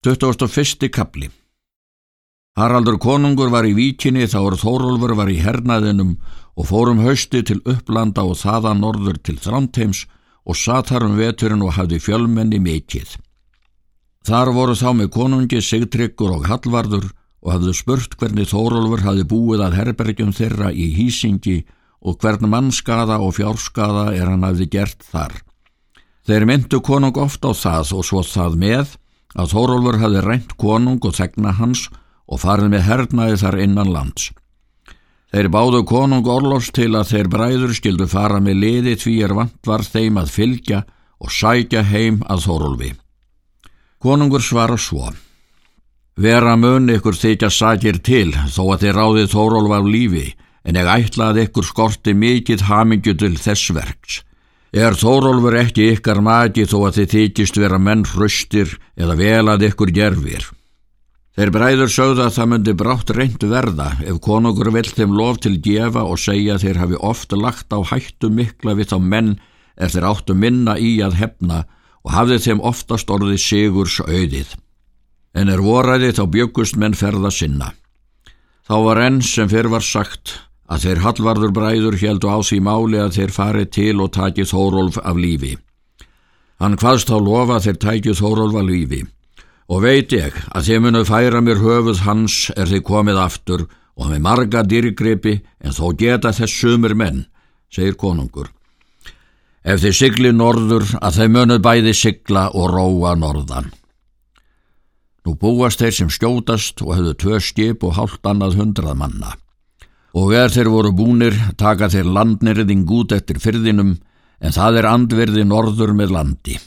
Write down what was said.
21. kapli Haraldur konungur var í víkinni þá er Þórólfur var í hernaðinum og fórum hausti til upplanda og þaða norður til Þránteims og satt þar um veturinn og hafði fjölmenni mikill. Þar voru þá með konungi Sigtryggur og Hallvarður og hafðu spurt hvernig Þórólfur hafði búið að herbergjum þeirra í hýsingi og hvern mannskada og fjárskada er hann hafði gert þar. Þeir myndu konung oft á það og svo það með að Þórólfur hafi reynt konung og þegna hans og farið með hernaði þar innan lands. Þeir báðu konung orlofs til að þeir bræður skildu fara með liði því er vant var þeim að fylgja og sækja heim að Þórólfi. Konungur svara svo. Vera mun ykkur þykja sækir til þó að þeir ráðið Þórólf af lífi en ég ætla að ykkur skorti mikið hamingju til þess verks. Er Þórólfur ekki ykkar magi þó að þið þykist vera menn hrustir eða vel að ykkur gerfir? Þeir bræður sögða að það myndi brátt reynd verða ef konungur vill þeim lof til gefa og segja þeir hafi oft lagt á hættu mikla við þá menn ef þeir áttu minna í að hefna og hafði þeim oftast orðið sigurs auðið. En er voræði þá bjögust menn ferða sinna. Þá var enn sem fyrr var sagt að þeir Hallvarður bræður heldu á því máli að þeir fari til og taki Þórólf af lífi. Hann hvaðst á lofa þeir tækju Þórólf af lífi og veit ég að þeir munu færa mér höfuð hans er þeir komið aftur og með marga dyrgripi en þó geta þess sumur menn, segir konungur. Ef þeir sigli norður að þeir munuð bæði sigla og róa norðan. Nú búast þeir sem skjótast og hefðu tvö skip og hálft annað hundrað manna og er þeir voru búnir taka þeir landnirðing út eftir fyrðinum en það er andverði norður með landi.